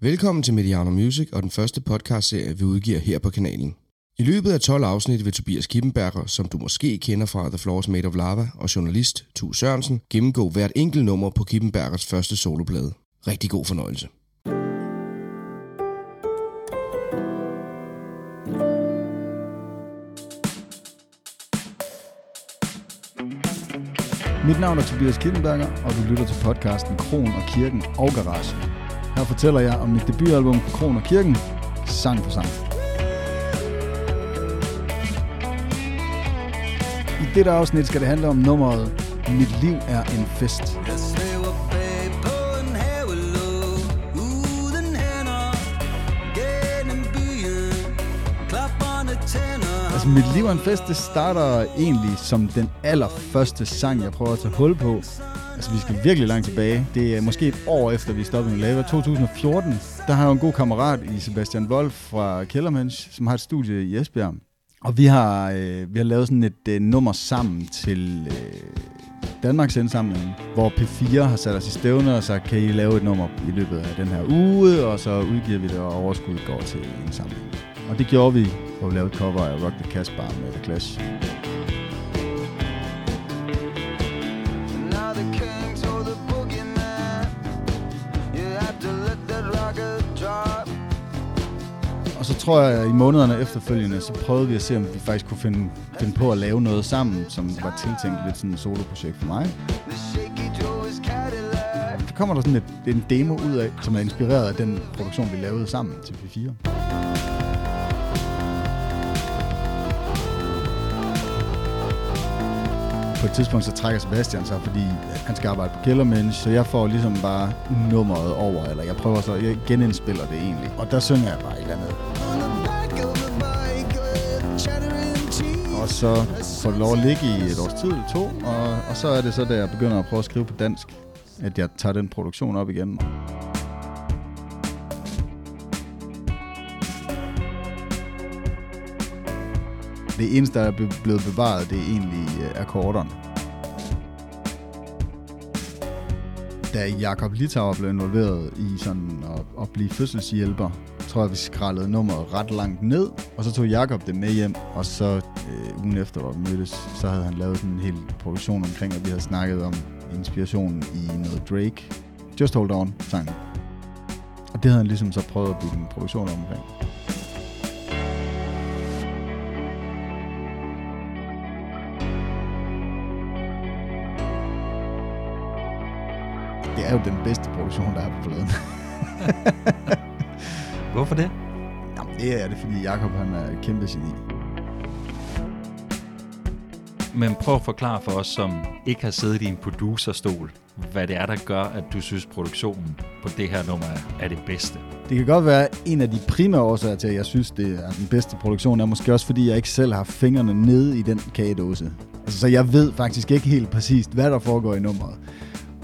Velkommen til Mediano Music og den første podcastserie, vi udgiver her på kanalen. I løbet af 12 afsnit vil Tobias Kippenberger, som du måske kender fra The Floors Made of Lava, og journalist Tu Sørensen, gennemgå hvert enkelt nummer på Kippenbergers første soloplade. Rigtig god fornøjelse. Mit navn er Tobias Kippenberger, og du lytter til podcasten Kron og Kirken og Garage. Her fortæller jeg om mit debutalbum Kron og Kirken, sang for sang. I dette afsnit skal det handle om nummeret Mit liv er en fest. Jeg svæver bag på en havelåg Uden hænder Gennem byen Klapperne tænder Altså, Mit liv er en fest, det starter egentlig som den allerførste sang, jeg prøver at tage hul på. Altså, vi skal virkelig langt tilbage. Det er måske et år efter, vi stoppede med Lava. 2014, der har jeg en god kammerat i Sebastian Wolf fra Kellermensch, som har et studie i Esbjerg. Og vi har, øh, vi har lavet sådan et øh, nummer sammen til øh, Danmarks indsamling, hvor P4 har sat os i stævne og sagt, kan I lave et nummer i løbet af den her uge, og så udgiver vi det, og overskuddet går til indsamlingen. Og det gjorde vi, hvor vi lavede et cover af Rock the Casbah med The Clash. Tror jeg, at i månederne efterfølgende, så prøvede vi at se, om vi faktisk kunne finde, finde på at lave noget sammen, som var tiltænkt lidt sådan et soloprojekt for mig. Så kommer der sådan et, en demo ud af, som er inspireret af den produktion, vi lavede sammen til P4. På et tidspunkt så trækker Sebastian sig, fordi han skal arbejde på Kældermensch, så jeg får ligesom bare nummeret over, eller jeg prøver så, jeg genindspiller det egentlig. Og der synger jeg bare et eller andet. Og så får det lov at ligge i et års tid eller to, og, og så er det så, da jeg begynder at prøve at skrive på dansk, at jeg tager den produktion op igen. Det eneste, der er blevet bevaret, det er egentlig øh, akkorderne. Da Jakob Litauer blev involveret i sådan at, at blive fødselshjælper, tror jeg, vi skrællede nummeret ret langt ned, og så tog Jakob det med hjem, og så øh, ugen efter, hvor vi mødtes, så havde han lavet en hel produktion omkring, og vi havde snakket om inspirationen i noget Drake. Just Hold On, sangen. Og det havde han ligesom så prøvet at bygge en produktion omkring. Det er jo den bedste produktion, der er på pladen. Hvorfor det? Jamen, det er det, fordi Jakob han er et kæmpe geni. Men prøv at forklare for os, som ikke har siddet i en producerstol, hvad det er, der gør, at du synes, produktionen på det her nummer er- det bedste. Det kan godt være en af de primære årsager til, at jeg synes, det er den bedste produktion, er måske også, fordi jeg ikke selv har fingrene nede i den kagedåse. Altså, så jeg ved faktisk ikke helt præcist, hvad der foregår i nummeret.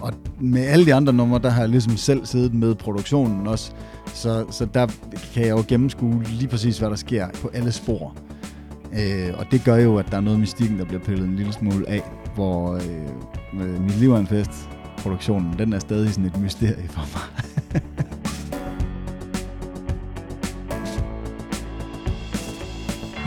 Og med alle de andre numre, der har jeg ligesom selv siddet med produktionen også. Så, så der kan jeg jo gennemskue lige præcis, hvad der sker på alle spor. Øh, og det gør jo, at der er noget mystikken, der bliver pillet en lille smule af, hvor øh, med Mit Liv er en Fest, produktionen, den er stadig sådan et mysterie for mig.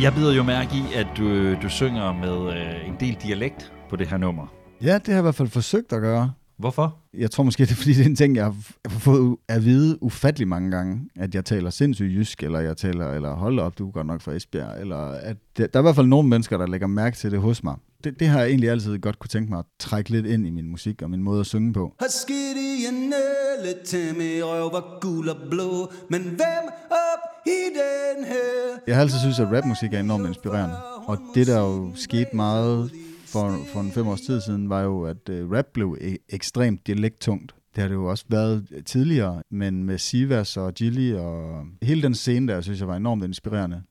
Jeg bider jo mærke i, at du, du synger med øh, en del dialekt på det her nummer. Ja, det har jeg i hvert fald forsøgt at gøre. Hvorfor? Jeg tror måske, det er fordi, det er en ting, jeg har fået at vide ufattelig mange gange, at jeg taler sindssygt jysk, eller jeg taler, eller hold op, du er godt nok fra Esbjerg, eller at der, der er i hvert fald nogle mennesker, der lægger mærke til det hos mig. Det, det har jeg egentlig altid godt kunne tænke mig at trække lidt ind i min musik og min måde at synge på. Har skidt i en nølle til min røv var gul og blå Men hvem op i den her Jeg har altid synes, at rapmusik er enormt inspirerende, og det der jo skete meget for, for en fem års tid siden, var jo, at øh, rap blev e- ekstremt dialekttungt. Det har det jo også været øh, tidligere, men med Sivas og Gilly og hele den scene der, synes jeg var enormt inspirerende.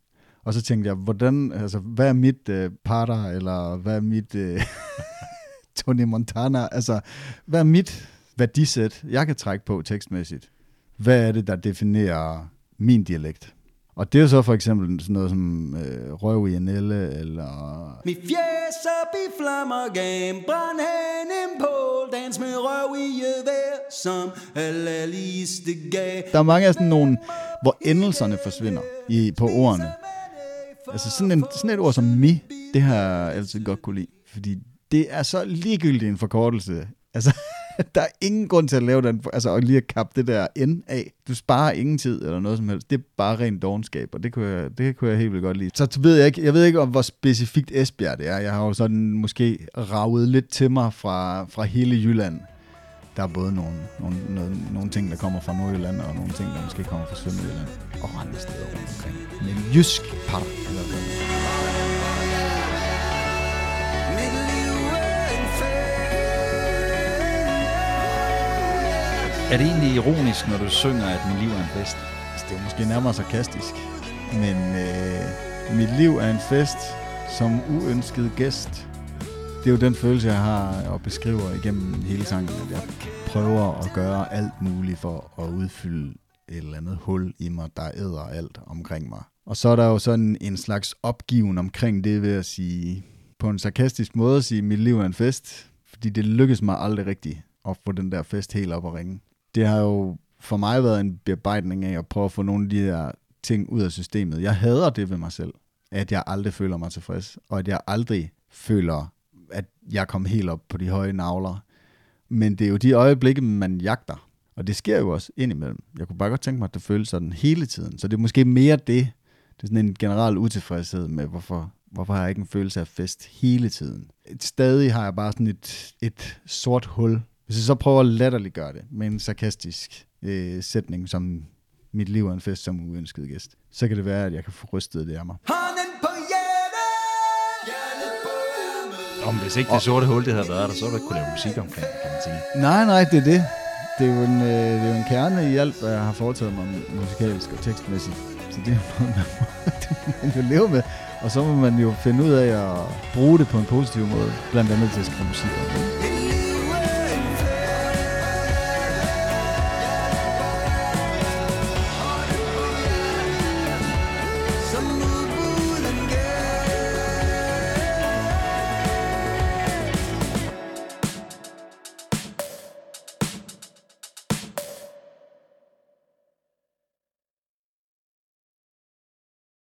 Og så tænkte jeg, hvordan, altså, hvad er mit øh, parter, eller hvad er mit øh, Tony Montana, altså, hvad er mit værdisæt, jeg kan trække på tekstmæssigt? Hvad er det, der definerer min dialekt? Og det er så for eksempel sådan noget som øh, røv i en elle, eller Mit fjes op i flammer, game brænd hen en pål dans med røv i vejr, som alle liste gav. Der er mange af sådan nogle, hvor endelserne forsvinder i, på ordene. Altså sådan, en, sådan et ord som mi, det har jeg altid godt kunne lide. Fordi det er så ligegyldigt en forkortelse. Altså, der er ingen grund til at lave den, altså og lige at kappe det der N af. Du sparer ingen tid eller noget som helst. Det er bare ren dogenskab, og det kunne jeg, det kunne jeg helt vildt godt lide. Så ved jeg, ikke, jeg ved ikke, om hvor specifikt Esbjerg det er. Jeg har jo sådan måske ravet lidt til mig fra, fra hele Jylland. Der er både nogle, nogle, nogle, nogle ting, der kommer fra Nordjylland, og nogle ting, der måske kommer fra Sønderjylland, og andre steder rundt omkring. Men jysk par, i hvert Er det egentlig ironisk, når du synger, at mit liv er en fest? Altså, det er måske nærmere sarkastisk, men øh, mit liv er en fest som uønsket gæst. Det er jo den følelse, jeg har og beskriver igennem hele sangen, at jeg prøver at gøre alt muligt for at udfylde et eller andet hul i mig, der æder alt omkring mig. Og så er der jo sådan en slags opgiven omkring det ved at sige, på en sarkastisk måde at sige, mit liv er en fest, fordi det lykkes mig aldrig rigtigt at få den der fest helt op og ringe. Det har jo for mig været en bearbejdning af at prøve at få nogle af de der ting ud af systemet. Jeg hader det ved mig selv, at jeg aldrig føler mig tilfreds, og at jeg aldrig føler, at jeg kom helt op på de høje navler. Men det er jo de øjeblikke, man jagter. Og det sker jo også indimellem. Jeg kunne bare godt tænke mig, at det føles sådan hele tiden. Så det er måske mere det. Det er sådan en generel utilfredshed med, hvorfor, hvorfor har jeg ikke en følelse af fest hele tiden. Stadig har jeg bare sådan et, et sort hul. Hvis jeg så prøver at latterliggøre det med en sarkastisk øh, sætning, som mit liv er en fest som uønsket gæst, så kan det være, at jeg kan få rystet det af mig. Hånden på hjertet, hjertet på ærmet. Om hvis ikke det sorte hul, det havde været der, så ville du ikke kunne lave musik omkring, det, kan man sige. Nej, nej, det er det. Det er jo en, øh, det er jo en kerne i alt, hvad jeg har foretaget mig musikalsk og tekstmæssigt. Så det er jo noget, man må, det må man jo leve med. Og så må man jo finde ud af at bruge det på en positiv måde, blandt andet til at skrive musik om.